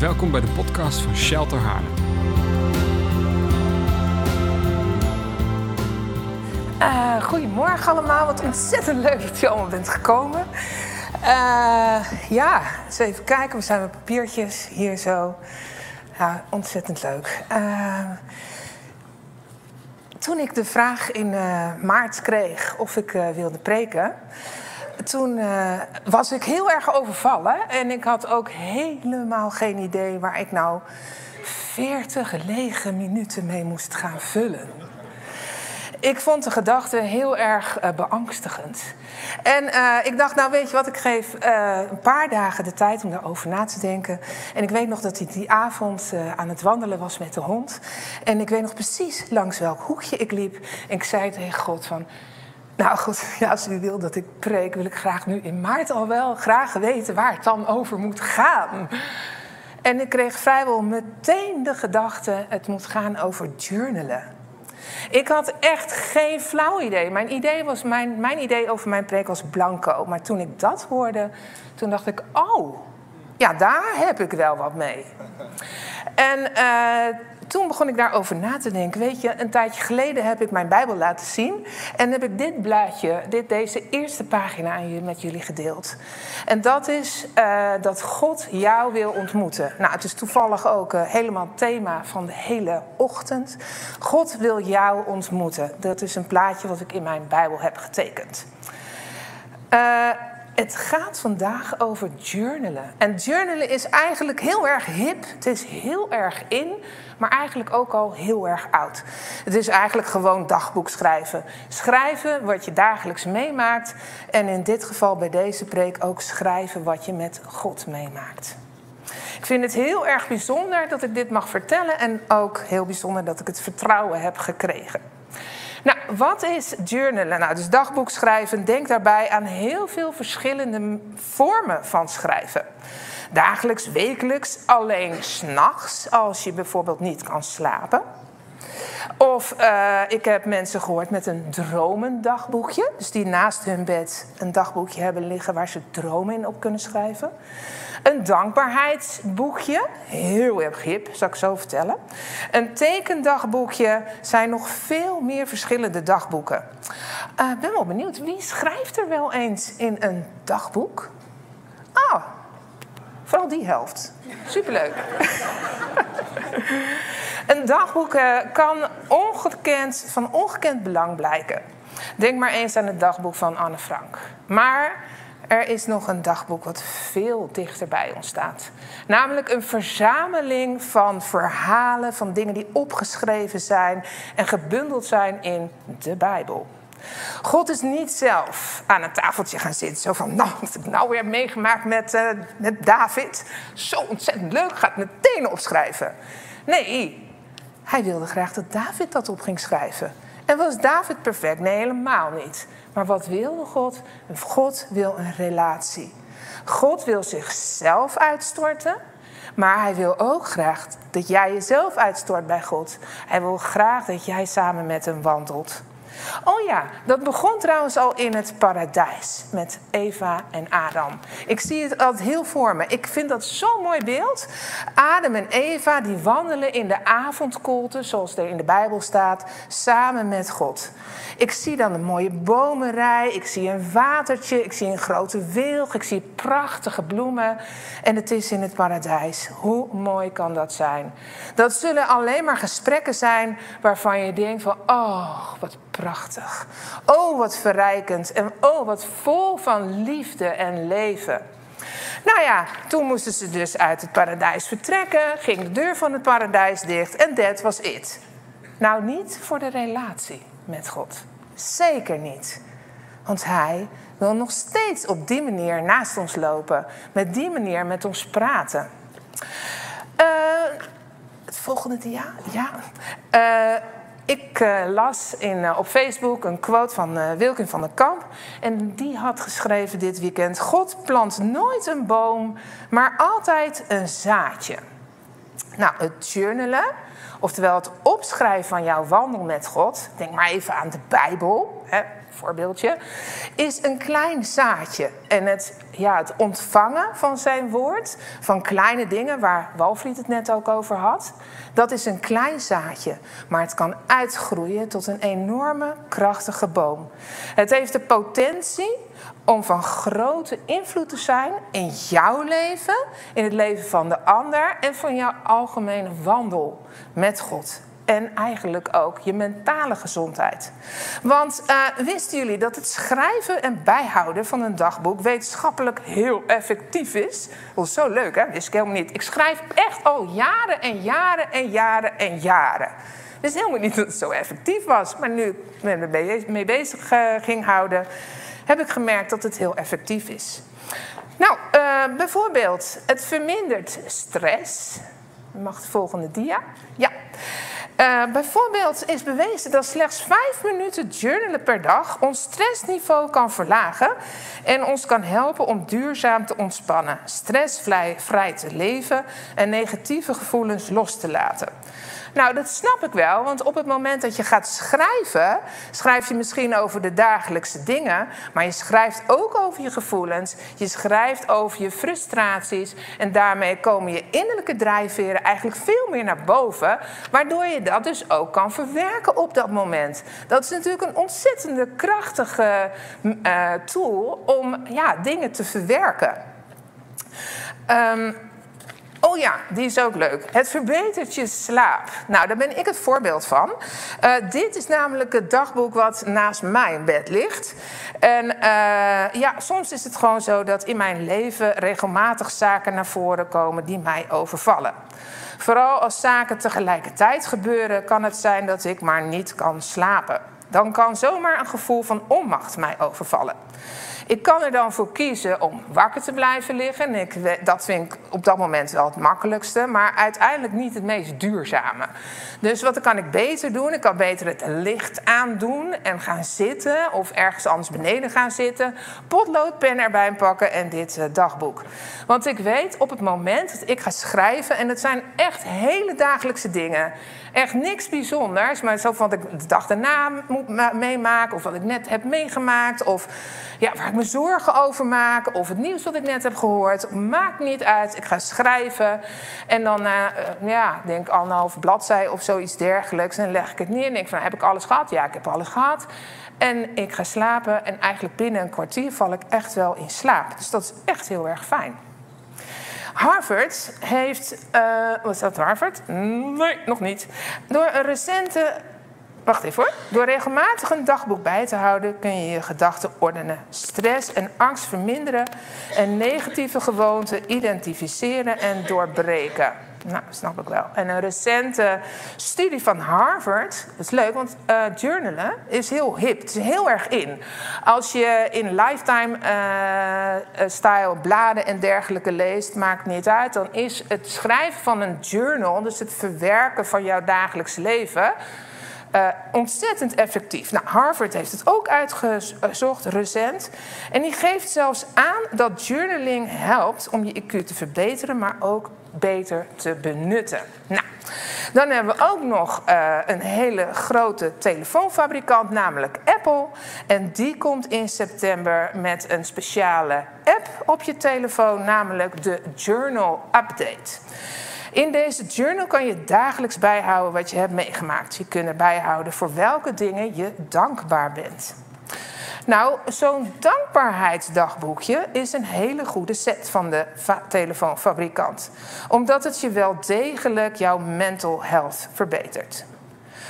Welkom bij de podcast van Shelter Haarlem. Uh, goedemorgen allemaal, wat ontzettend leuk dat je allemaal bent gekomen. Uh, ja, eens even kijken, we zijn met papiertjes hier zo. Ja, ontzettend leuk. Uh, toen ik de vraag in maart kreeg of ik wilde preken, toen uh, was ik heel erg overvallen. En ik had ook helemaal geen idee waar ik nou 40 lege minuten mee moest gaan vullen. Ik vond de gedachte heel erg uh, beangstigend. En uh, ik dacht, nou weet je wat, ik geef een paar dagen de tijd om daarover na te denken. En ik weet nog dat ik die avond aan het wandelen was met de hond. En ik weet nog precies langs welk hoekje ik liep. En ik zei tegen God van, nou goed, ja, als u wil dat ik preek, wil ik graag nu in maart al wel graag weten waar het dan over moet gaan. En ik kreeg vrijwel meteen de gedachte, het moet gaan over journalen. Ik had echt geen flauw idee. Mijn idee, was, mijn, mijn idee over mijn preek was blanco. Maar toen ik dat hoorde, toen dacht ik, oh, ja, daar heb ik wel wat mee. En uh, toen begon ik daarover na te denken. Weet je, een tijdje geleden heb ik mijn Bijbel laten zien. En heb ik dit blaadje, dit, deze eerste pagina met jullie gedeeld. En dat is uh, dat God jou wil ontmoeten. Nou, het is toevallig ook uh, helemaal thema van de hele ochtend. God wil jou ontmoeten. Dat is een plaatje wat ik in mijn Bijbel heb getekend. Uh, het gaat vandaag over journalen. En journalen is eigenlijk heel erg hip. Het is heel erg in, maar eigenlijk ook al heel erg oud. Het is eigenlijk gewoon dagboek schrijven. Schrijven wat je dagelijks meemaakt. En in dit geval bij deze preek ook schrijven wat je met God meemaakt. Ik vind het heel erg bijzonder dat ik dit mag vertellen en ook heel bijzonder dat ik het vertrouwen heb gekregen. Nou, wat is journalen? Nou, dus dagboek schrijven. Denk daarbij aan heel veel verschillende vormen van schrijven. Dagelijks, wekelijks, alleen s'nachts, als je bijvoorbeeld niet kan slapen. Of uh, ik heb mensen gehoord met een dromendagboekje. Dus die naast hun bed een dagboekje hebben liggen waar ze dromen in op kunnen schrijven. Een dankbaarheidsboekje, heel erg hip, zal ik zo vertellen. Een tekendagboekje zijn nog veel meer verschillende dagboeken. Ik uh, ben wel benieuwd, wie schrijft er wel eens in een dagboek? Vooral die helft. Superleuk. een dagboek kan ongekend, van ongekend belang blijken. Denk maar eens aan het dagboek van Anne Frank. Maar er is nog een dagboek wat veel dichter bij ons staat. Namelijk een verzameling van verhalen, van dingen die opgeschreven zijn en gebundeld zijn in de Bijbel. God is niet zelf aan een tafeltje gaan zitten. Zo van, nou, wat heb ik nou weer meegemaakt met, uh, met David? Zo ontzettend leuk, ga het meteen opschrijven. Nee, hij wilde graag dat David dat op ging schrijven. En was David perfect? Nee, helemaal niet. Maar wat wilde God? God wil een relatie. God wil zichzelf uitstorten, maar hij wil ook graag dat jij jezelf uitstort bij God. Hij wil graag dat jij samen met hem wandelt. Oh ja, dat begon trouwens al in het paradijs met Eva en Adam. Ik zie het altijd heel voor me. Ik vind dat zo'n mooi beeld. Adam en Eva die wandelen in de avondkoelte, zoals er in de Bijbel staat, samen met God. Ik zie dan een mooie bomenrij, ik zie een watertje, ik zie een grote wilg, ik zie prachtige bloemen. En het is in het paradijs. Hoe mooi kan dat zijn? Dat zullen alleen maar gesprekken zijn waarvan je denkt van, oh, wat prachtig. Oh, wat verrijkend. En oh, wat vol van liefde en leven. Nou ja, toen moesten ze dus uit het paradijs vertrekken, ging de deur van het paradijs dicht en dat was it. Nou, niet voor de relatie met God. Zeker niet. Want Hij wil nog steeds op die manier naast ons lopen, met die manier met ons praten. Uh, het volgende ja. ja. Uh, ik uh, las in, uh, op Facebook een quote van uh, Wilkin van der Kamp. En die had geschreven dit weekend: God plant nooit een boom, maar altijd een zaadje. Nou, het journalen, oftewel het opschrijven van jouw wandel met God. Denk maar even aan de Bijbel. Hè. Voorbeeldje, is een klein zaadje. En het, ja, het ontvangen van zijn woord, van kleine dingen, waar Walfried het net ook over had, dat is een klein zaadje. Maar het kan uitgroeien tot een enorme, krachtige boom. Het heeft de potentie om van grote invloed te zijn in jouw leven, in het leven van de ander en van jouw algemene wandel met God en eigenlijk ook je mentale gezondheid. Want uh, wisten jullie dat het schrijven en bijhouden van een dagboek wetenschappelijk heel effectief is? Dat is zo leuk, hè? Wist ik helemaal niet. Ik schrijf echt al jaren en jaren en jaren en jaren. Dus helemaal niet dat het zo effectief was. Maar nu ik me mee bezig uh, ging houden, heb ik gemerkt dat het heel effectief is. Nou, uh, bijvoorbeeld, het vermindert stress. Mag de volgende dia? Ja. Uh, bijvoorbeeld is bewezen dat slechts vijf minuten journalen per dag ons stressniveau kan verlagen en ons kan helpen om duurzaam te ontspannen, stressvrij te leven en negatieve gevoelens los te laten. Nou, dat snap ik wel, want op het moment dat je gaat schrijven, schrijf je misschien over de dagelijkse dingen, maar je schrijft ook over je gevoelens, je schrijft over je frustraties en daarmee komen je innerlijke drijfveren eigenlijk veel meer naar boven, waardoor je dat dus ook kan verwerken op dat moment. Dat is natuurlijk een ontzettende krachtige uh, tool om ja, dingen te verwerken. Um, Oh ja, die is ook leuk. Het verbetert je slaap. Nou, daar ben ik het voorbeeld van. Uh, dit is namelijk het dagboek wat naast mijn bed ligt. En uh, ja, soms is het gewoon zo dat in mijn leven regelmatig zaken naar voren komen die mij overvallen. Vooral als zaken tegelijkertijd gebeuren, kan het zijn dat ik maar niet kan slapen. Dan kan zomaar een gevoel van onmacht mij overvallen. Ik kan er dan voor kiezen om wakker te blijven liggen. Ik, dat vind ik op dat moment wel het makkelijkste, maar uiteindelijk niet het meest duurzame. Dus wat kan ik beter doen? Ik kan beter het licht aandoen en gaan zitten of ergens anders beneden gaan zitten. Potlood, pen erbij pakken en dit uh, dagboek. Want ik weet op het moment dat ik ga schrijven, en het zijn echt hele dagelijkse dingen. Echt niks bijzonders, maar zo van wat ik de dag daarna moet meemaken, of wat ik net heb meegemaakt, of ja, waar ik me zorgen over maak, of het nieuws wat ik net heb gehoord. Maakt niet uit. Ik ga schrijven en dan uh, ja, denk anderhalf bladzij of zoiets dergelijks. En leg ik het neer en denk van, heb ik alles gehad? Ja, ik heb alles gehad. En ik ga slapen en eigenlijk binnen een kwartier val ik echt wel in slaap. Dus dat is echt heel erg fijn. Harvard heeft. Uh, wat is dat Harvard? Nee, nog niet. Door een recente. Wacht even hoor. Door regelmatig een dagboek bij te houden kun je je gedachten ordenen, stress en angst verminderen en negatieve gewoonten identificeren en doorbreken. Nou, snap ik wel. En een recente studie van Harvard, dat is leuk, want uh, journalen is heel hip. Het is heel erg in. Als je in lifetime-style uh, bladen en dergelijke leest, maakt niet uit. Dan is het schrijven van een journal, dus het verwerken van jouw dagelijks leven ontzettend effectief. Nou, Harvard heeft het ook uitgezocht recent. En die geeft zelfs aan dat journaling helpt om je IQ te verbeteren, maar ook beter te benutten. Nou, dan hebben we ook nog uh, een hele grote telefoonfabrikant, namelijk Apple. En die komt in september met een speciale app op je telefoon, namelijk de Journal Update. In deze journal kan je dagelijks bijhouden wat je hebt meegemaakt. Je kunt bijhouden voor welke dingen je dankbaar bent. Nou, zo'n dankbaarheidsdagboekje is een hele goede set van de telefoonfabrikant. Omdat het je wel degelijk jouw mental health verbetert.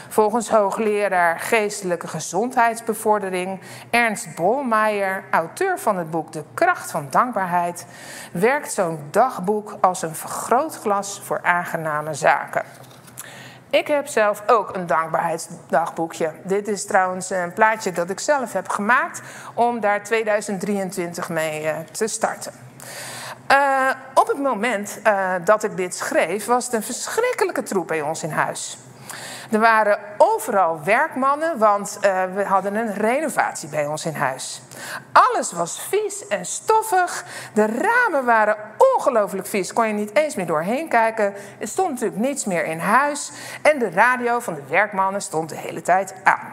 Volgens hoogleraar geestelijke gezondheidsbevordering Ernst Bolmeijer, auteur van het boek De kracht van dankbaarheid, werkt zo'n dagboek als een vergrootglas voor aangename zaken. Ik heb zelf ook een dankbaarheidsdagboekje. Dit is trouwens een plaatje dat ik zelf heb gemaakt om daar 2023 mee uh, te starten. Uh, op het moment uh, dat ik dit schreef, was het een verschrikkelijke troep bij ons in huis. Er waren overal werkmannen, want uh, we hadden een renovatie bij ons in huis. Alles was vies en stoffig. De ramen waren ongelooflijk vies. Kon je niet eens meer doorheen kijken. Er stond natuurlijk niets meer in huis. En de radio van de werkmannen stond de hele tijd aan.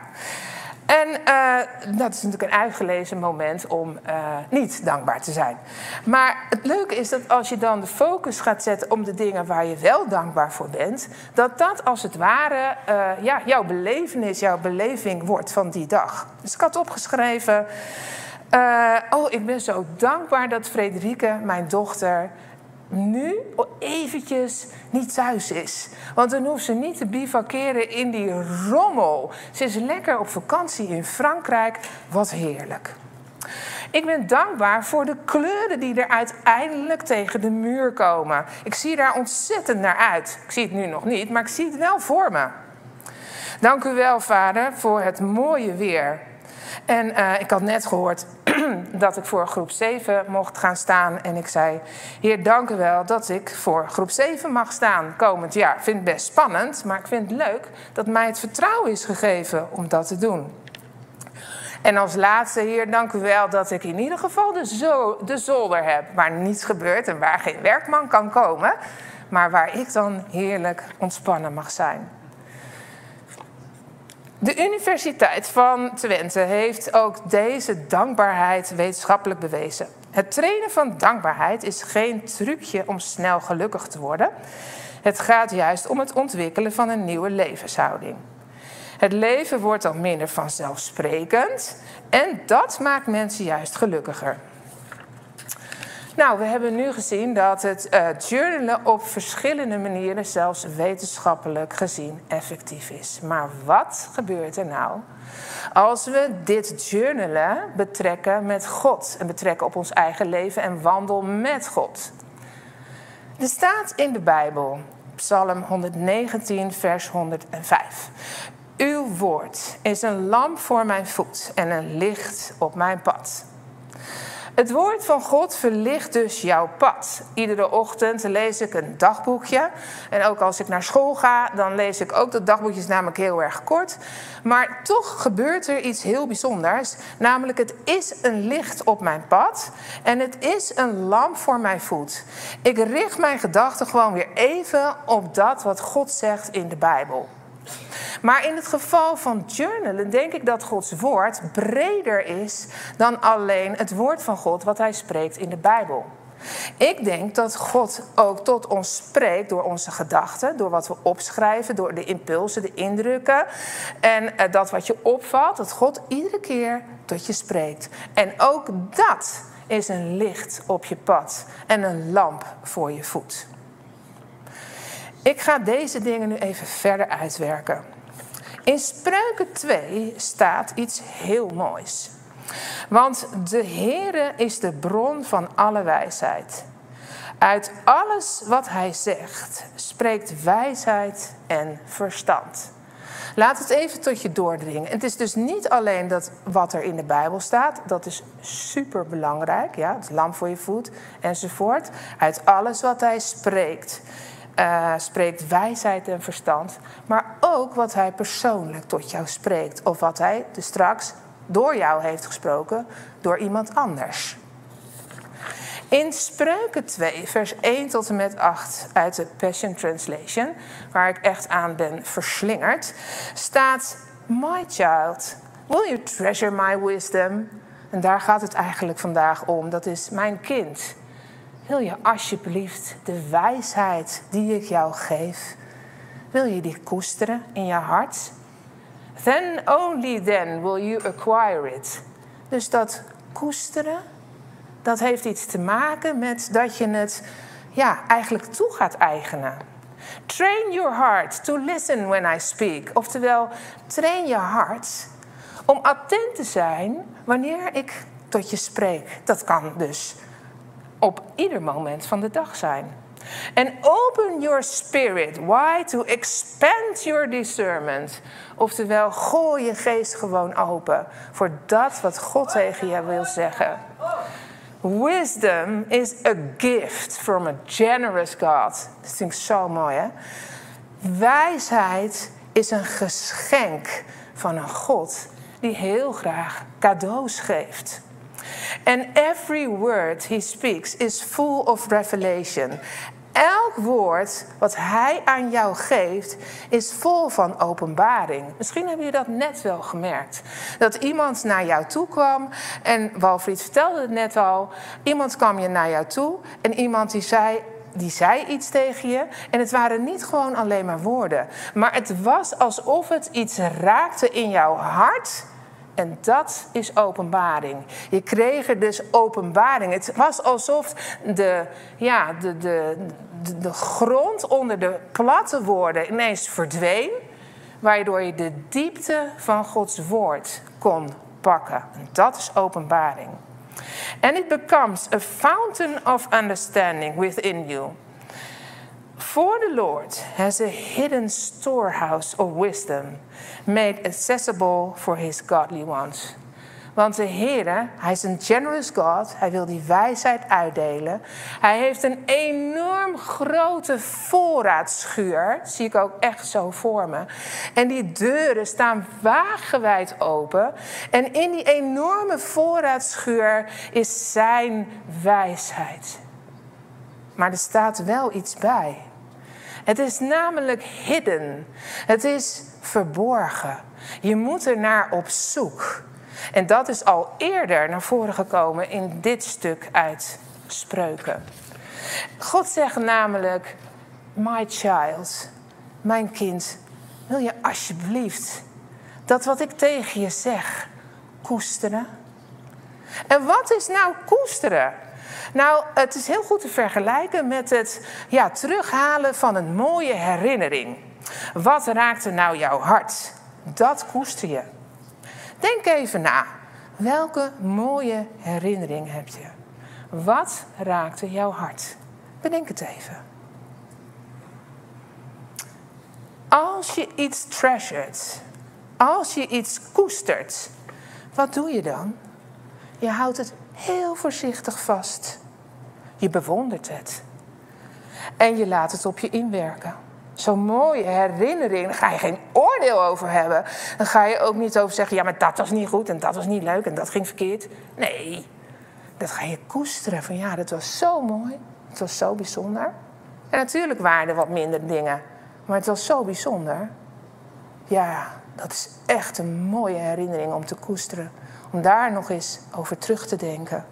En uh, dat is natuurlijk een uitgelezen moment om uh, niet dankbaar te zijn. Maar het leuke is dat als je dan de focus gaat zetten om de dingen waar je wel dankbaar voor bent, dat dat als het ware uh, ja, jouw belevenis, jouw beleving wordt van die dag. Dus ik had opgeschreven. oh, ik ben zo dankbaar dat Frederike, mijn dochter, nu eventjes niet thuis is. Want dan hoeft ze niet te bivakeren in die rommel. Ze is lekker op vakantie in Frankrijk. Wat heerlijk. Ik ben dankbaar voor de kleuren die er uiteindelijk tegen de muur komen. Ik zie daar ontzettend naar uit. Ik zie het nu nog niet, maar ik zie het wel voor me. Dank u wel, vader, voor het mooie weer. En uh, ik had net gehoord dat ik voor groep 7 mocht gaan staan. En ik zei: Heer, dank u wel dat ik voor groep 7 mag staan komend jaar. Ik vind het best spannend, maar ik vind het leuk dat mij het vertrouwen is gegeven om dat te doen. En als laatste, Heer, dank u wel dat ik in ieder geval de, zo, de zolder heb. Waar niets gebeurt en waar geen werkman kan komen. Maar waar ik dan heerlijk ontspannen mag zijn. De Universiteit van Twente heeft ook deze dankbaarheid wetenschappelijk bewezen. Het trainen van dankbaarheid is geen trucje om snel gelukkig te worden. Het gaat juist om het ontwikkelen van een nieuwe levenshouding. Het leven wordt dan minder vanzelfsprekend en dat maakt mensen juist gelukkiger. Nou, we hebben nu gezien dat het uh, journalen op verschillende manieren, zelfs wetenschappelijk gezien, effectief is. Maar wat gebeurt er nou als we dit journalen betrekken met God en betrekken op ons eigen leven en wandel met God? Er staat in de Bijbel, Psalm 119, vers 105. Uw woord is een lamp voor mijn voet en een licht op mijn pad. Het woord van God verlicht dus jouw pad. Iedere ochtend lees ik een dagboekje. En ook als ik naar school ga, dan lees ik ook. Dat dagboekje is namelijk heel erg kort. Maar toch gebeurt er iets heel bijzonders. Namelijk, het is een licht op mijn pad. En het is een lamp voor mijn voet. Ik richt mijn gedachten gewoon weer even op dat wat God zegt in de Bijbel. Maar in het geval van journalen denk ik dat Gods woord breder is dan alleen het woord van God wat hij spreekt in de Bijbel. Ik denk dat God ook tot ons spreekt door onze gedachten, door wat we opschrijven, door de impulsen, de indrukken. En eh, dat wat je opvalt, dat God iedere keer tot je spreekt. En ook dat is een licht op je pad en een lamp voor je voet. Ik ga deze dingen nu even verder uitwerken. In Spreuken 2 staat iets heel moois. Want de Heere is de bron van alle wijsheid. Uit alles wat hij zegt spreekt wijsheid en verstand. Laat het even tot je doordringen. Het is dus niet alleen dat wat er in de Bijbel staat, dat is super belangrijk, ja, het lamp voor je voet enzovoort. Uit alles wat hij spreekt uh, spreekt wijsheid en verstand, maar ook wat hij persoonlijk tot jou spreekt. Of wat hij dus straks door jou heeft gesproken, door iemand anders. In Spreuken 2, vers 1 tot en met 8 uit de Passion Translation, waar ik echt aan ben verslingerd, staat: My child, will you treasure my wisdom? En daar gaat het eigenlijk vandaag om. Dat is mijn kind. Wil je alsjeblieft de wijsheid die ik jou geef, wil je die koesteren in je hart? Then only then will you acquire it. Dus dat koesteren, dat heeft iets te maken met dat je het ja, eigenlijk toe gaat eigenen. Train your heart to listen when I speak. Oftewel, train je hart om attent te zijn wanneer ik tot je spreek. Dat kan dus op ieder moment van de dag zijn. En open your spirit. Why? To expand your discernment. Oftewel, gooi je geest gewoon open voor dat wat God tegen je wil zeggen. Wisdom is a gift from a generous God. Dat vind ik zo mooi, hè? Wijsheid is een geschenk van een God die heel graag cadeaus geeft. And every word he speaks is full of revelation. elk woord wat hij aan jou geeft, is vol van openbaring. Misschien hebben jullie dat net wel gemerkt. Dat iemand naar jou toe kwam en Walfried vertelde het net al. Iemand kwam je naar jou toe en iemand die zei die zei iets tegen je. En het waren niet gewoon alleen maar woorden. Maar het was alsof het iets raakte in jouw hart. En dat is openbaring. Je kreeg er dus openbaring. Het was alsof de, ja, de, de, de, de grond onder de platte woorden ineens verdween. Waardoor je de diepte van Gods woord kon pakken. En dat is openbaring. And it becomes a fountain of understanding within you. For the Lord has a hidden storehouse of wisdom made accessible for his godly ones. Want de Heer, hij is een generous God. Hij wil die wijsheid uitdelen. Hij heeft een enorm grote voorraadschuur. zie ik ook echt zo voor me. En die deuren staan wagenwijd open. En in die enorme voorraadschuur is zijn wijsheid. Maar er staat wel iets bij. Het is namelijk hidden. Het is verborgen. Je moet er naar op zoek. En dat is al eerder naar voren gekomen in dit stuk uit Spreuken. God zegt namelijk: My child, mijn kind, wil je alsjeblieft dat wat ik tegen je zeg koesteren? En wat is nou koesteren? Nou, het is heel goed te vergelijken met het ja, terughalen van een mooie herinnering. Wat raakte nou jouw hart? Dat koester je. Denk even na. Welke mooie herinnering heb je? Wat raakte jouw hart? Bedenk het even. Als je iets treasured, als je iets koestert, wat doe je dan? Je houdt het heel voorzichtig vast. Je bewondert het. En je laat het op je inwerken. Zo'n mooie herinnering, daar ga je geen oordeel over hebben. Dan ga je ook niet over zeggen, ja, maar dat was niet goed en dat was niet leuk en dat ging verkeerd. Nee, dat ga je koesteren van ja, dat was zo mooi, het was zo bijzonder. En natuurlijk waren er wat minder dingen, maar het was zo bijzonder. Ja, dat is echt een mooie herinnering om te koesteren. Om daar nog eens over terug te denken.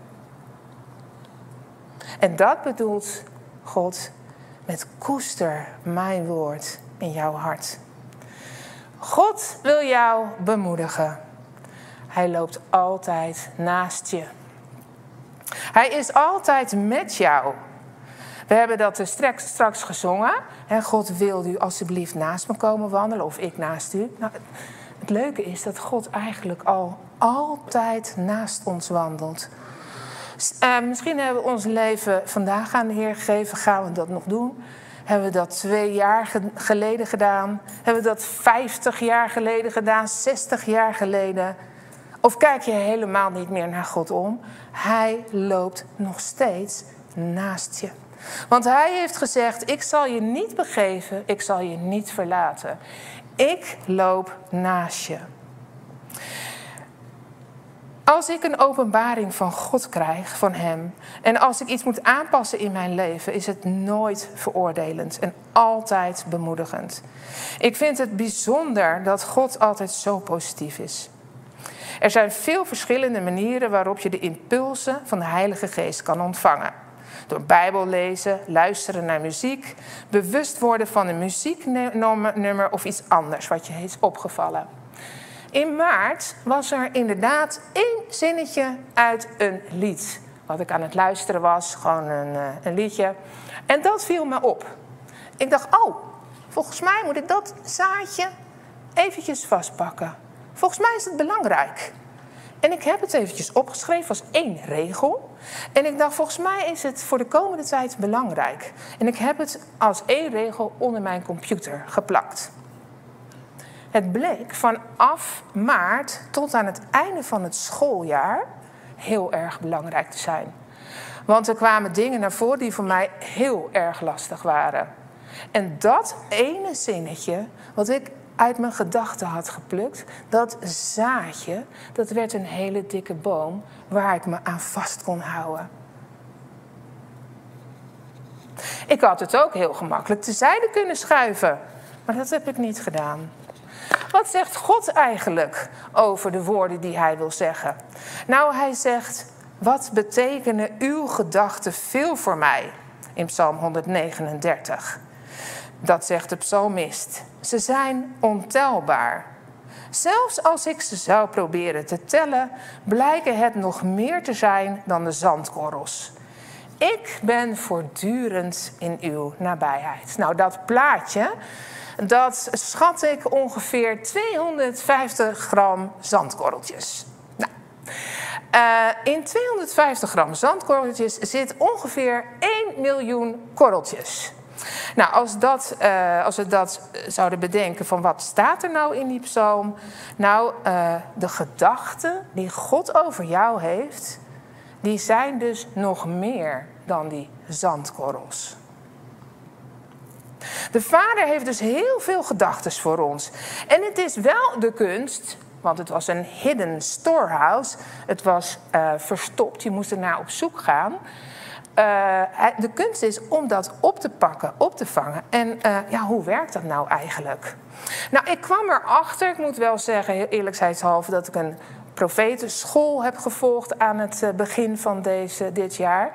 En dat bedoelt God met koester mijn woord in jouw hart. God wil jou bemoedigen. Hij loopt altijd naast je. Hij is altijd met jou. We hebben dat straks, straks gezongen. En God wil u alsjeblieft naast me komen wandelen of ik naast u. Nou, het leuke is dat God eigenlijk al altijd naast ons wandelt. Uh, misschien hebben we ons leven vandaag aan de Heer gegeven. Gaan we dat nog doen? Hebben we dat twee jaar geleden gedaan? Hebben we dat vijftig jaar geleden gedaan? Zestig jaar geleden? Of kijk je helemaal niet meer naar God om? Hij loopt nog steeds naast je. Want hij heeft gezegd: Ik zal je niet begeven, ik zal je niet verlaten. Ik loop naast je. Als ik een openbaring van God krijg, van Hem, en als ik iets moet aanpassen in mijn leven, is het nooit veroordelend en altijd bemoedigend. Ik vind het bijzonder dat God altijd zo positief is. Er zijn veel verschillende manieren waarop je de impulsen van de Heilige Geest kan ontvangen. Door Bijbel lezen, luisteren naar muziek, bewust worden van een muzieknummer of iets anders wat je heeft opgevallen. In maart was er inderdaad één zinnetje uit een lied. Wat ik aan het luisteren was, gewoon een, eh, een liedje. En dat viel me op. Ik dacht, oh, volgens mij moet ik dat zaadje eventjes vastpakken. Volgens mij is het belangrijk. En ik heb het eventjes opgeschreven als één regel. En ik dacht, volgens mij is het voor de komende tijd belangrijk. En ik heb het als één regel onder mijn computer geplakt. Het bleek vanaf maart tot aan het einde van het schooljaar heel erg belangrijk te zijn. Want er kwamen dingen naar voren die voor mij heel erg lastig waren. En dat ene zinnetje, wat ik uit mijn gedachten had geplukt, dat zaadje, dat werd een hele dikke boom waar ik me aan vast kon houden. Ik had het ook heel gemakkelijk tezijde kunnen schuiven, maar dat heb ik niet gedaan. Wat zegt God eigenlijk over de woorden die hij wil zeggen? Nou, hij zegt: Wat betekenen uw gedachten veel voor mij? In Psalm 139. Dat zegt de psalmist. Ze zijn ontelbaar. Zelfs als ik ze zou proberen te tellen, blijken het nog meer te zijn dan de zandkorrels. Ik ben voortdurend in uw nabijheid. Nou, dat plaatje, dat schat ik ongeveer 250 gram zandkorreltjes. Nou, uh, in 250 gram zandkorreltjes zit ongeveer 1 miljoen korreltjes. Nou, als, dat, uh, als we dat zouden bedenken van wat staat er nou in die psalm? Nou, uh, de gedachten die God over jou heeft, die zijn dus nog meer dan die zandkorrels. De Vader heeft dus heel veel gedachten voor ons. En het is wel de kunst, want het was een hidden storehouse. Het was uh, verstopt, je moest ernaar op zoek gaan. Uh, de kunst is om dat op te pakken, op te vangen. En uh, ja, hoe werkt dat nou eigenlijk? Nou, ik kwam erachter, ik moet wel zeggen, eerlijkheidshalve, dat ik een profetenschool heb gevolgd aan het eh, begin van deze, dit jaar.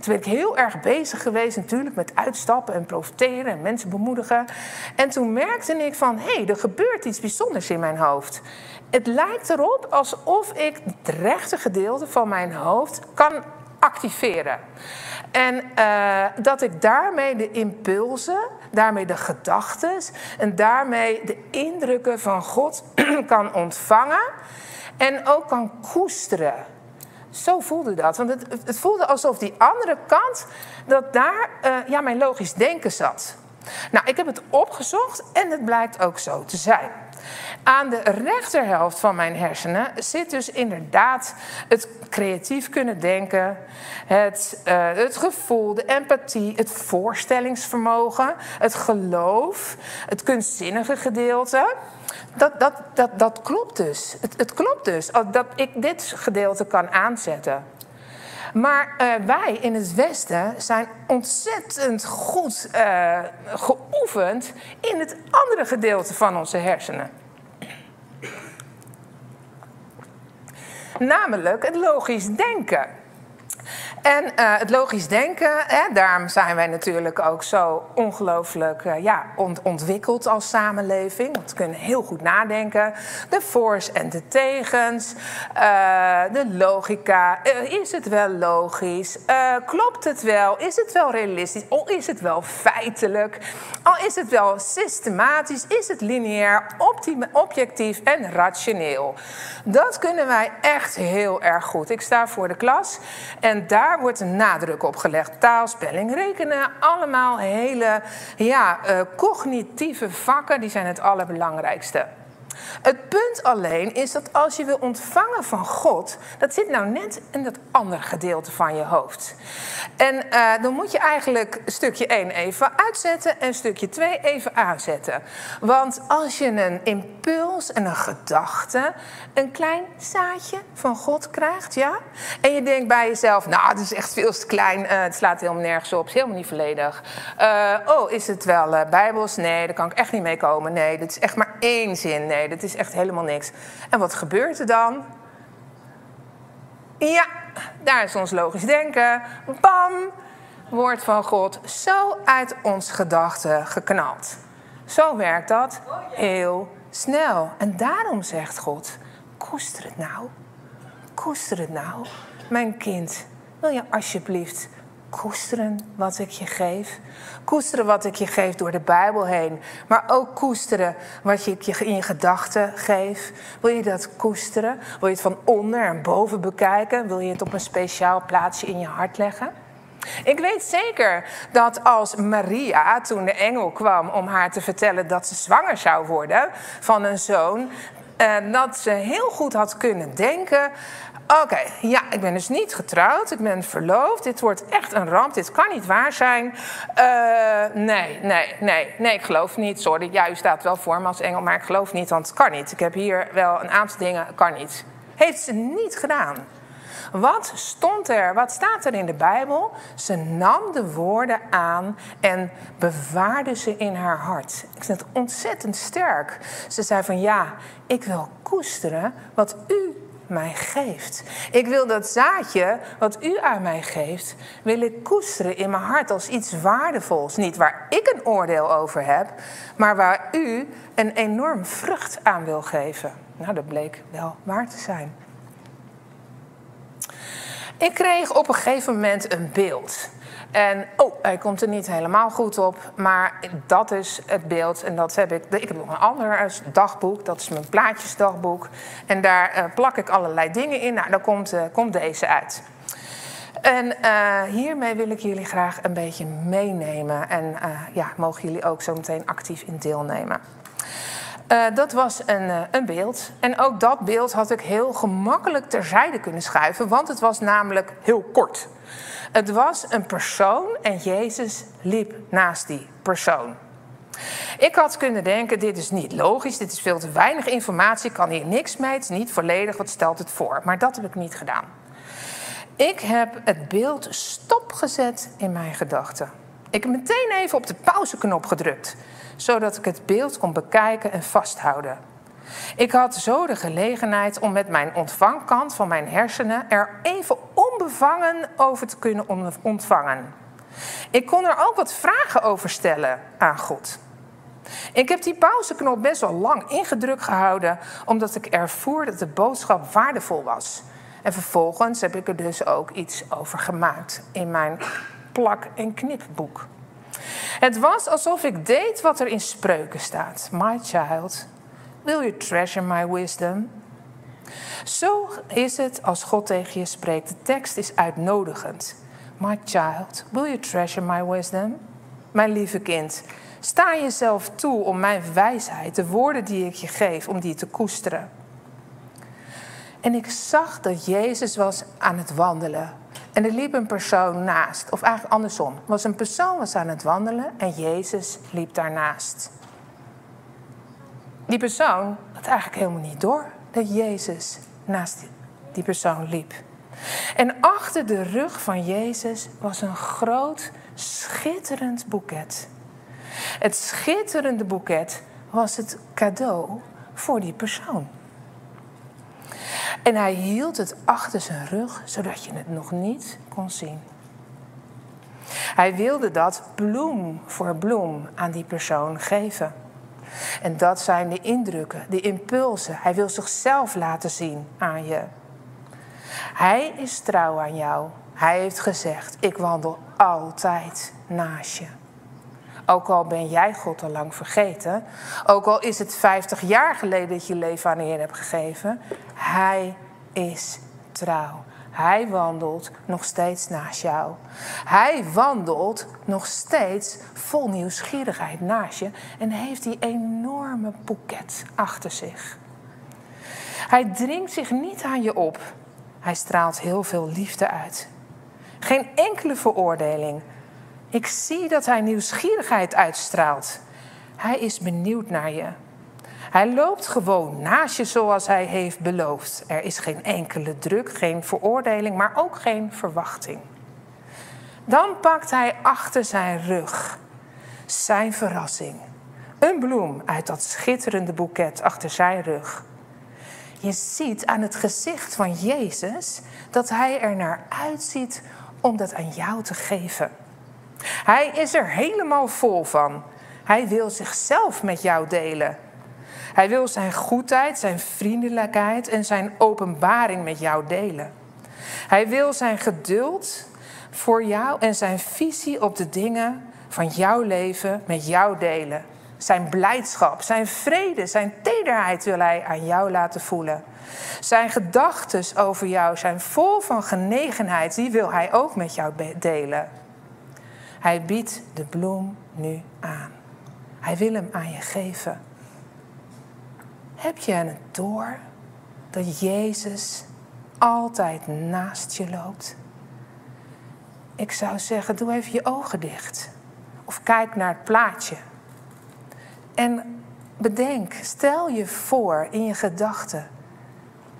Toen ben ik heel erg bezig geweest natuurlijk met uitstappen en profiteren en mensen bemoedigen. En toen merkte ik van, hé, hey, er gebeurt iets bijzonders in mijn hoofd. Het lijkt erop alsof ik het rechte gedeelte van mijn hoofd kan activeren. En uh, dat ik daarmee de impulsen, daarmee de gedachten en daarmee de indrukken van God kan ontvangen en ook kan koesteren. Zo voelde dat. Want het, het voelde alsof die andere kant, dat daar uh, ja, mijn logisch denken zat. Nou, ik heb het opgezocht en het blijkt ook zo te zijn. Aan de rechterhelft van mijn hersenen zit dus inderdaad het creatief kunnen denken, het, uh, het gevoel, de empathie, het voorstellingsvermogen, het geloof, het kunstzinnige gedeelte. Dat, dat, dat, dat klopt dus. Het, het klopt dus dat ik dit gedeelte kan aanzetten. Maar uh, wij in het Westen zijn ontzettend goed uh, geoefend in het andere gedeelte van onze hersenen. Namelijk het logisch denken. En uh, het logisch denken, hè, daarom zijn wij natuurlijk ook zo ongelooflijk uh, ja, ont ontwikkeld als samenleving. Want we kunnen heel goed nadenken. De voor's en de tegens, uh, de logica. is het wel logisch? klopt het wel? Is het wel realistisch? Of is het wel feitelijk? Al is het wel systematisch? Is het lineair, objectief en rationeel? Dat kunnen wij echt heel erg goed. Ik sta voor de klas en daar daar wordt een nadruk op gelegd. Taal, spelling, rekenen, allemaal hele ja, uh, cognitieve vakken, die zijn het allerbelangrijkste. Het punt alleen is dat als je wil ontvangen van God, dat zit nou net in dat andere gedeelte van je hoofd. En uh, dan moet je eigenlijk stukje 1 even uitzetten en stukje 2 even aanzetten. Want als je een impuls en een gedachte, een klein zaadje van God krijgt, ja, en je denkt bij jezelf, nou, het is echt veel te klein, uh, het slaat helemaal nergens op, het is helemaal niet volledig. Uh, oh, is het wel bijbels? Nee, daar kan ik echt niet mee komen. Nee, dit is echt maar één zin. Nee, dit is echt helemaal niks. En wat gebeurt er dan? Ja, daar is ons logisch denken. Bam! Woord van God zo uit ons gedachten geknald. Zo werkt dat heel snel. En daarom zegt God: koester het nou. Koester het nou. Mijn kind, wil je alsjeblieft koesteren wat ik je geef. Koesteren wat ik je geef door de Bijbel heen. Maar ook koesteren wat ik je in je gedachten geef. Wil je dat koesteren? Wil je het van onder en boven bekijken? Wil je het op een speciaal plaatsje in je hart leggen? Ik weet zeker dat als Maria, toen de engel kwam om haar te vertellen dat ze zwanger zou worden van een zoon, eh, dat ze heel goed had kunnen denken: Oké, ja, ik ben dus niet getrouwd. Ik ben verloofd. Dit wordt echt een ramp. Dit kan niet waar zijn. Uh, nee, nee, nee, nee, ik geloof niet. Sorry, ja, u staat wel voor me als engel, maar ik geloof niet, want het kan niet. Ik heb hier wel een aantal dingen, kan niet. Heeft ze niet gedaan. Wat stond er, wat staat er in de Bijbel? Ze nam de woorden aan en bewaarde ze in haar hart. Ik vind het ontzettend sterk. Ze zei van ja, ik wil koesteren wat u mij geeft. Ik wil dat zaadje wat u aan mij geeft, wil ik koesteren in mijn hart als iets waardevols. Niet waar ik een oordeel over heb, maar waar u een enorm vrucht aan wil geven. Nou, dat bleek wel waar te zijn. Ik kreeg op een gegeven moment een beeld. En, oh, hij komt er niet helemaal goed op. Maar dat is het beeld. En dat heb ik. Ik heb nog een ander dagboek. Dat is mijn plaatjesdagboek. En daar uh, plak ik allerlei dingen in. Nou, dan komt, uh, komt deze uit. En hiermee wil ik jullie graag een beetje meenemen. En ja, mogen jullie ook zo meteen actief in deelnemen. Dat was een, een, beeld. En ook dat beeld had ik heel gemakkelijk terzijde kunnen schuiven, want het was namelijk heel kort. Het was een persoon en Jezus liep naast die persoon. Ik had kunnen denken, dit is niet logisch, dit is veel te weinig informatie, ik kan hier niks mee, het is niet volledig, wat stelt het voor? Maar dat heb ik niet gedaan. Ik heb het beeld stopgezet in mijn gedachten. Ik heb meteen even op de pauzeknop gedrukt, zodat ik het beeld kon bekijken en vasthouden. Ik had zo de gelegenheid om met mijn ontvangkant van mijn hersenen er even onbevangen over te kunnen ontvangen. Ik kon er ook wat vragen over stellen aan God. Ik heb die pauzeknop best wel lang ingedrukt gehouden, omdat ik ervoer dat de boodschap waardevol was. En vervolgens heb ik er dus ook iets over gemaakt in mijn plak- en knipboek. Het was alsof ik deed wat er in spreuken staat. My child, will you treasure my wisdom? Zo is het als God tegen je spreekt. De tekst is uitnodigend. My child, will you treasure my wisdom? Mijn lieve kind, sta jezelf toe om mijn wijsheid, de woorden die ik je geef, om die te koesteren. En ik zag dat Jezus was aan het wandelen. En er liep een persoon naast. Of eigenlijk andersom. Was een persoon was aan het wandelen en Jezus liep daarnaast. Die persoon had eigenlijk helemaal niet door dat Jezus naast die persoon liep. En achter de rug van Jezus was een groot, schitterend boeket. Het schitterende boeket was het cadeau voor die persoon. En hij hield het achter zijn rug, zodat je het nog niet kon zien. Hij wilde dat bloem voor bloem aan die persoon geven. En dat zijn de indrukken, de impulsen. Hij wil zichzelf laten zien aan je. Hij is trouw aan jou. Hij heeft gezegd: Ik wandel altijd naast je. Ook al ben jij God al lang vergeten, ook al is het 50 jaar geleden dat je leven aan de Heer hebt gegeven, Hij is trouw. Hij wandelt nog steeds naast jou. Hij wandelt nog steeds vol nieuwsgierigheid naast je en heeft die enorme boeket achter zich. Hij dringt zich niet aan je op. Hij straalt heel veel liefde uit. Geen enkele veroordeling. Ik zie dat hij nieuwsgierigheid uitstraalt. Hij is benieuwd naar je. Hij loopt gewoon naast je zoals hij heeft beloofd. Er is geen enkele druk, geen veroordeling, maar ook geen verwachting. Dan pakt hij achter zijn rug zijn verrassing. Een bloem uit dat schitterende boeket achter zijn rug. Je ziet aan het gezicht van Jezus dat hij er naar uitziet om dat aan jou te geven. Hij is er helemaal vol van. Hij wil zichzelf met jou delen. Hij wil zijn goedheid, zijn vriendelijkheid en zijn openbaring met jou delen. Hij wil zijn geduld voor jou en zijn visie op de dingen van jouw leven met jou delen. Zijn blijdschap, zijn vrede, zijn tederheid wil hij aan jou laten voelen. Zijn gedachten over jou zijn vol van genegenheid, die wil hij ook met jou delen. Hij biedt de bloem nu aan. Hij wil hem aan je geven. Heb je het door dat Jezus altijd naast je loopt? Ik zou zeggen, doe even je ogen dicht. Of kijk naar het plaatje. En bedenk, stel je voor in je gedachten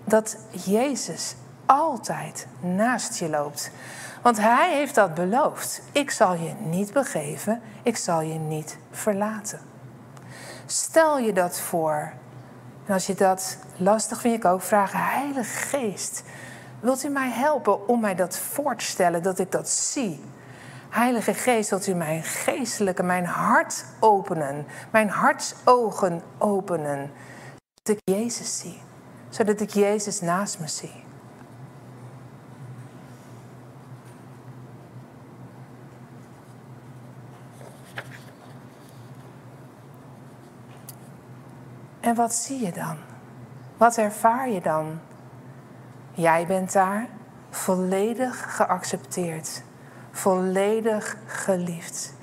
dat Jezus altijd naast je loopt. Want Hij heeft dat beloofd. Ik zal je niet begeven, ik zal je niet verlaten. Stel je dat voor. En als je dat lastig vindt, ik ook vragen, Heilige Geest, wilt u mij helpen om mij dat voor te stellen, dat ik dat zie? Heilige Geest, wilt u mijn geestelijke, mijn hart openen, mijn hartsogen openen, zodat ik Jezus zie, zodat ik Jezus naast me zie. En wat zie je dan? Wat ervaar je dan? Jij bent daar volledig geaccepteerd, volledig geliefd.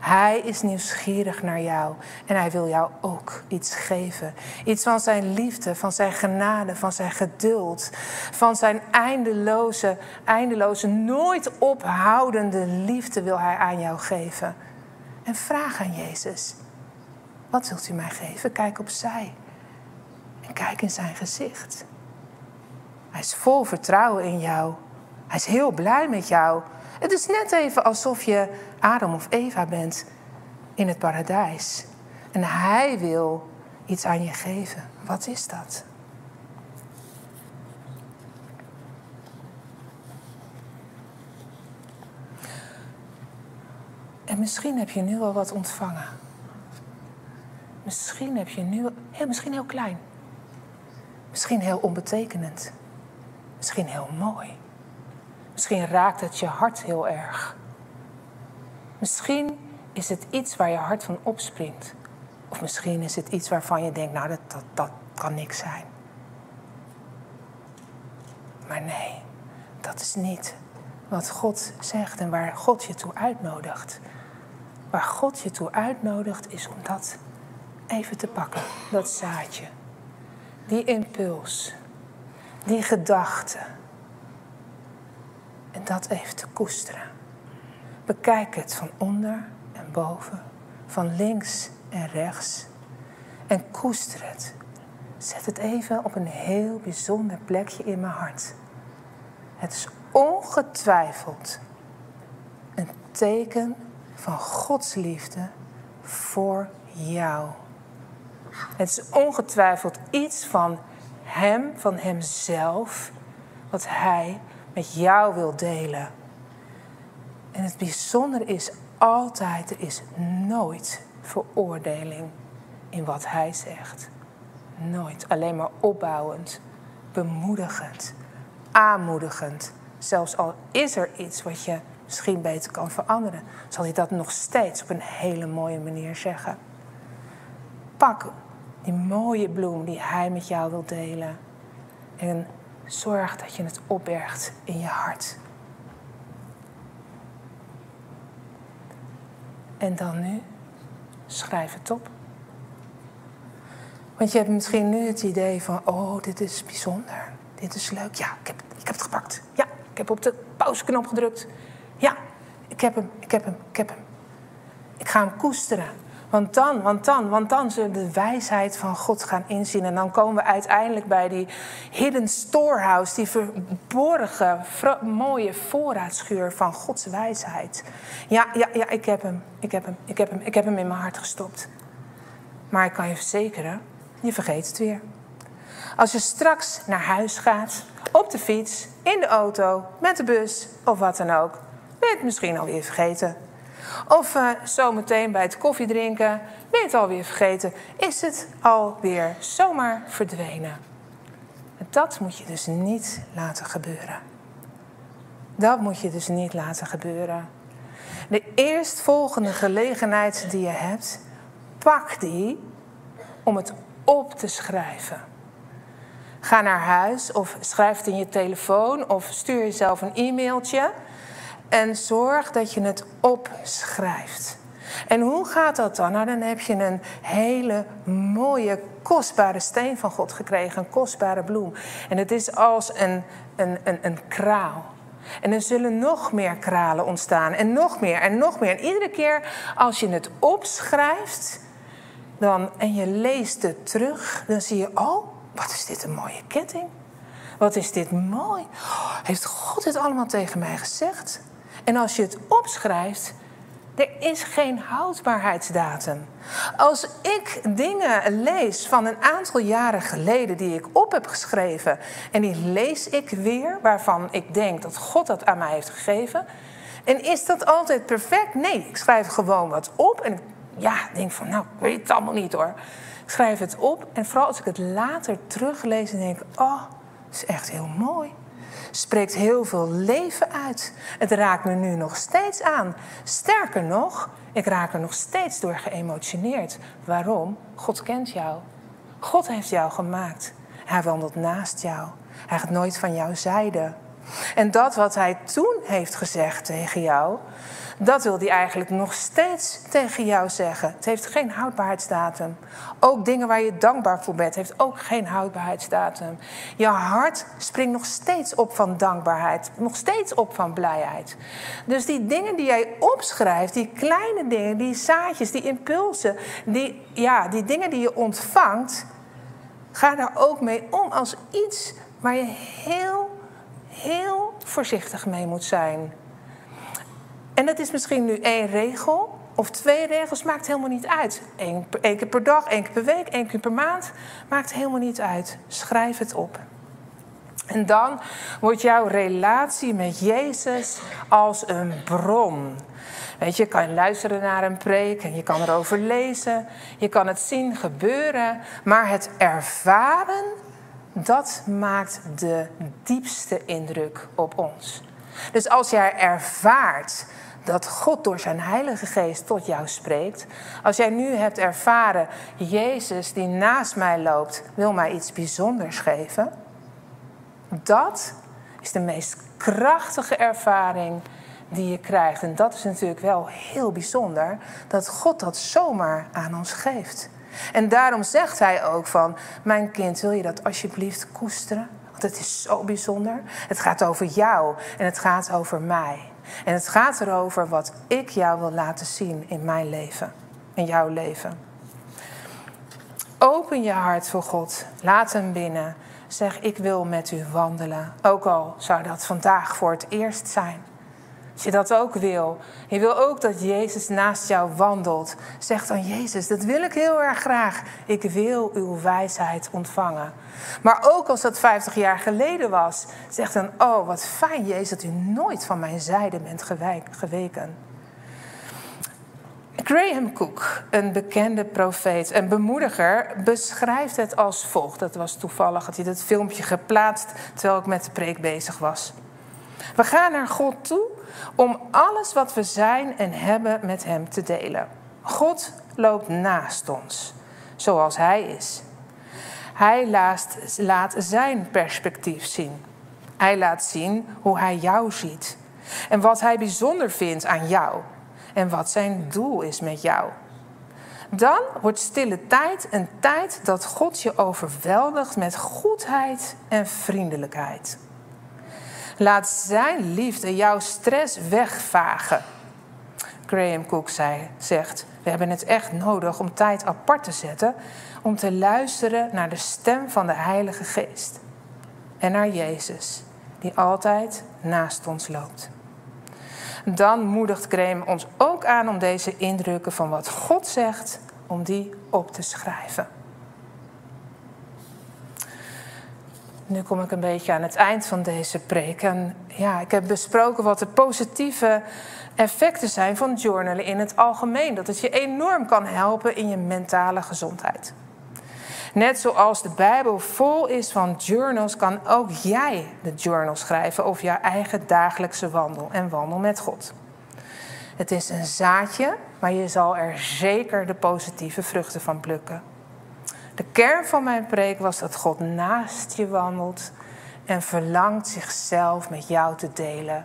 Hij is nieuwsgierig naar jou en hij wil jou ook iets geven. Iets van zijn liefde, van zijn genade, van zijn geduld, van zijn eindeloze, eindeloze, nooit ophoudende liefde wil hij aan jou geven. En vraag aan Jezus, wat zult u mij geven? Kijk opzij. En kijk in zijn gezicht. Hij is vol vertrouwen in jou. Hij is heel blij met jou. Het is net even alsof je Adam of Eva bent in het paradijs. En hij wil iets aan je geven. Wat is dat? En misschien heb je nu al wat ontvangen. Misschien heb je nu, heel, misschien heel klein. Misschien heel onbetekenend. Misschien heel mooi. Misschien raakt het je hart heel erg. Misschien is het iets waar je hart van opspringt. Of misschien is het iets waarvan je denkt, nou dat, dat, dat kan niks zijn. Maar nee, dat is niet wat God zegt en waar God je toe uitnodigt. Waar God je toe uitnodigt is om dat even te pakken, dat zaadje. Die impuls, die gedachte. En dat even te koesteren. Bekijk het van onder en boven, van links en rechts. En koester het. Zet het even op een heel bijzonder plekje in mijn hart. Het is ongetwijfeld een teken van Gods liefde voor jou. Het is ongetwijfeld iets van Hem, van Hemzelf, wat Hij met jou wil delen. En het bijzondere is altijd, er is nooit veroordeling in wat Hij zegt. Nooit. Alleen maar opbouwend, bemoedigend, aanmoedigend. Zelfs al is er iets wat je misschien beter kan veranderen, zal hij dat nog steeds op een hele mooie manier zeggen. Pak die mooie bloem die Hij met jou wil delen. En zorg dat je het opbergt in je hart. En dan nu, schrijf het op. Want je hebt misschien nu het idee van, oh, dit is bijzonder. Dit is leuk. Ja, ik heb, ik heb het gepakt. Ja, ik heb op de pauzeknop gedrukt. Ja, ik heb hem, ik heb hem, ik heb hem. Ik ga hem koesteren. Want dan, want dan, want dan zullen we de wijsheid van God gaan inzien. En dan komen we uiteindelijk bij die hidden storehouse, die verborgen, mooie voorraadschuur van Gods wijsheid. Ja, ja, ja, ik heb hem, ik heb hem, ik heb hem, ik heb hem in mijn hart gestopt. Maar ik kan je verzekeren, je vergeet het weer. Als je straks naar huis gaat, op de fiets, in de auto, met de bus of wat dan ook, ben je het misschien alweer vergeten. Of uh, zometeen bij het koffiedrinken, ben je het alweer vergeten, is het alweer zomaar verdwenen. Dat moet je dus niet laten gebeuren. Dat moet je dus niet laten gebeuren. De eerstvolgende gelegenheid die je hebt, pak die om het op te schrijven. Ga naar huis of schrijf het in je telefoon of stuur jezelf een e-mailtje en zorg dat je het opschrijft. En hoe gaat dat dan? Nou, dan heb je een hele mooie, kostbare steen van God gekregen, een kostbare bloem. En het is als een, een, een, een kraal. En er zullen nog meer kralen ontstaan en nog meer en nog meer. En iedere keer als je het opschrijft dan, en je leest het terug, dan zie je, oh, wat is dit een mooie ketting. Wat is dit mooi. Heeft God dit allemaal tegen mij gezegd? En als je het opschrijft, er is geen houdbaarheidsdatum. Als ik dingen lees van een aantal jaren geleden die ik op heb geschreven en die lees ik weer, waarvan ik denk dat God dat aan mij heeft gegeven. En is dat altijd perfect? Nee, ik schrijf gewoon wat op en ja, denk van, nou, ik weet het allemaal niet hoor. Ik schrijf het op en vooral als ik het later teruglees en denk, oh, is echt heel mooi spreekt heel veel leven uit. Het raakt me nu nog steeds aan. Sterker nog, ik raak er nog steeds door geëmotioneerd. Waarom? God kent jou. God heeft jou gemaakt. Hij wandelt naast jou. Hij gaat nooit van jou zijde. En dat wat hij toen heeft gezegd tegen jou, dat wil hij eigenlijk nog steeds tegen jou zeggen. Het heeft geen houdbaarheidsdatum. Ook dingen waar je dankbaar voor bent, heeft ook geen houdbaarheidsdatum. Je hart springt nog steeds op van dankbaarheid, nog steeds op van blijheid. Dus die dingen die jij opschrijft, die kleine dingen, die zaadjes, die impulsen, die, ja, die dingen die je ontvangt, ga daar ook mee om als iets waar je heel, heel voorzichtig mee moet zijn. En dat is misschien nu één regel of twee regels, maakt helemaal niet uit. Eén, keer per dag, één keer per week, één keer per maand, maakt helemaal niet uit. Schrijf het op. En dan wordt jouw relatie met Jezus als een bron. Weet je, je kan luisteren naar een preek en je kan erover lezen. Je kan het zien gebeuren. Maar het ervaren, dat maakt de diepste indruk op ons. Dus als jij ervaart dat God door zijn Heilige Geest tot jou spreekt. Als jij nu hebt ervaren, Jezus die naast mij loopt, wil mij iets bijzonders geven. Dat is de meest krachtige ervaring die je krijgt. En dat is natuurlijk wel heel bijzonder, dat God dat zomaar aan ons geeft. En daarom zegt hij ook van, mijn kind, wil je dat alsjeblieft koesteren? Want het is zo bijzonder. Het gaat over jou en het gaat over mij. En het gaat erover wat ik jou wil laten zien in mijn leven, in jouw leven. Open je hart voor God. Laat hem binnen. Zeg, ik wil met u wandelen. Ook al zou dat vandaag voor het eerst zijn. Als je dat ook wil, je wil ook dat Jezus naast jou wandelt, zeg dan Jezus, dat wil ik heel erg graag. Ik wil uw wijsheid ontvangen. Maar ook als dat 50 jaar geleden was, zeg dan, oh wat fijn Jezus dat u nooit van mijn zijde bent geweken. Graham Cook, een bekende profeet en bemoediger, beschrijft het als volgt. Dat was toevallig, had hij dat filmpje geplaatst terwijl ik met de preek bezig was. We gaan naar God toe om alles wat we zijn en hebben met Hem te delen. God loopt naast ons, zoals Hij is. Hij laat, Zijn perspectief zien. Hij laat zien hoe Hij jou ziet en wat Hij bijzonder vindt aan jou en wat Zijn doel is met jou. Dan wordt stille tijd een tijd dat God je overweldigt met goedheid en vriendelijkheid. Laat zijn liefde jouw stress wegvagen. Graham Cook zei, zegt: We hebben het echt nodig om tijd apart te zetten. om te luisteren naar de stem van de Heilige Geest. En naar Jezus, die altijd naast ons loopt. Dan moedigt Graham ons ook aan om deze indrukken van wat God zegt, om die op te schrijven. Nu kom ik een beetje aan het eind van deze preek. En ja, ik heb besproken wat de positieve effecten zijn van journalen in het algemeen. Dat het je enorm kan helpen in je mentale gezondheid. Net zoals de Bijbel vol is van journals, kan ook jij de journal schrijven over jouw eigen dagelijkse wandel en wandel met God. Het is een zaadje, maar je zal er zeker de positieve vruchten van plukken. De kern van mijn preek was dat God naast je wandelt en verlangt zichzelf met jou te delen.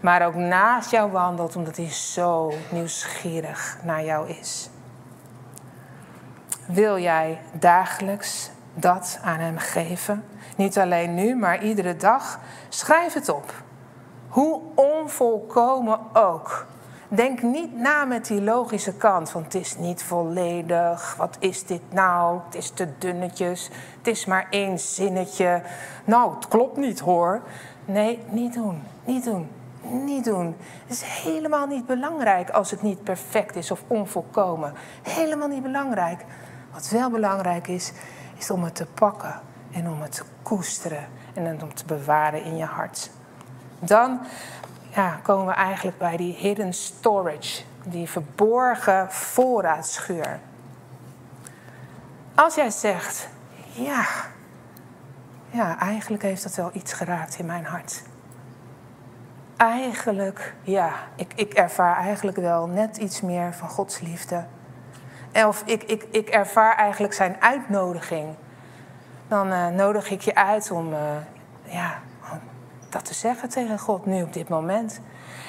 Maar ook naast jou wandelt omdat hij zo nieuwsgierig naar jou is. Wil jij dagelijks dat aan hem geven? Niet alleen nu, maar iedere dag. Schrijf het op. Hoe onvolkomen ook. Denk niet na met die logische kant van het is niet volledig. Wat is dit nou? Het is te dunnetjes. Het is maar één zinnetje. Nou, het klopt niet hoor. Nee, niet doen. Niet doen. Niet doen. Het is helemaal niet belangrijk als het niet perfect is of onvolkomen. Helemaal niet belangrijk. Wat wel belangrijk is, is om het te pakken en om het te koesteren en om te bewaren in je hart. Dan ja, komen we eigenlijk bij die hidden storage, die verborgen voorraadschuur. Als jij zegt, ja, ja, eigenlijk heeft dat wel iets geraakt in mijn hart. Eigenlijk, ja, ik, ik ervaar eigenlijk wel net iets meer van Gods liefde. Of ik, ik, ik ervaar eigenlijk zijn uitnodiging. Dan uh, nodig ik je uit om, uh, ja, dat te zeggen tegen God nu op dit moment.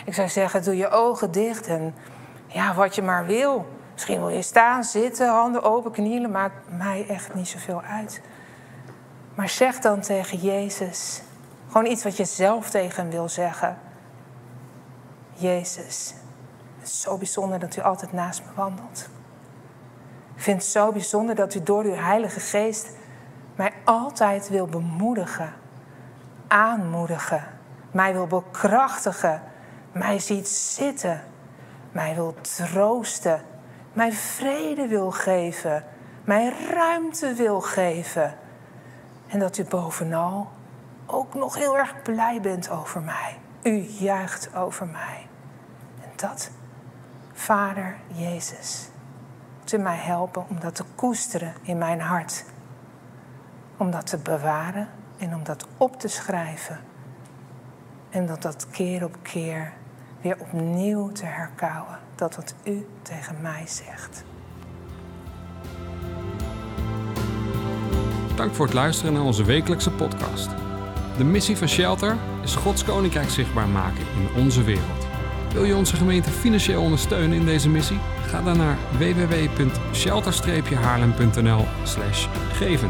Ik zou zeggen, doe je ogen dicht en ja, wat je maar wil. Misschien wil je staan, zitten, handen open, knielen, maakt mij echt niet zoveel uit. Maar zeg dan tegen Jezus, gewoon iets wat je zelf tegen hem wil zeggen. Jezus, het is zo bijzonder dat u altijd naast me wandelt. Ik vind het zo bijzonder dat u door uw Heilige Geest mij altijd wil bemoedigen aanmoedigen, mij wil bekrachtigen, mij ziet zitten, mij wil troosten, mij vrede wil geven, mij ruimte wil geven. En dat u bovenal ook nog heel erg blij bent over mij. U juicht over mij. En dat, Vader Jezus, moet u mij helpen om dat te koesteren in mijn hart. Om dat te bewaren en om dat op te schrijven. En dat dat keer op keer weer opnieuw te herkauwen. Dat wat u tegen mij zegt. Dank voor het luisteren naar onze wekelijkse podcast. De missie van Shelter is Gods Koninkrijk zichtbaar maken in onze wereld. Wil je onze gemeente financieel ondersteunen in deze missie? Ga dan naar www.shelter-haarlem.nl geven.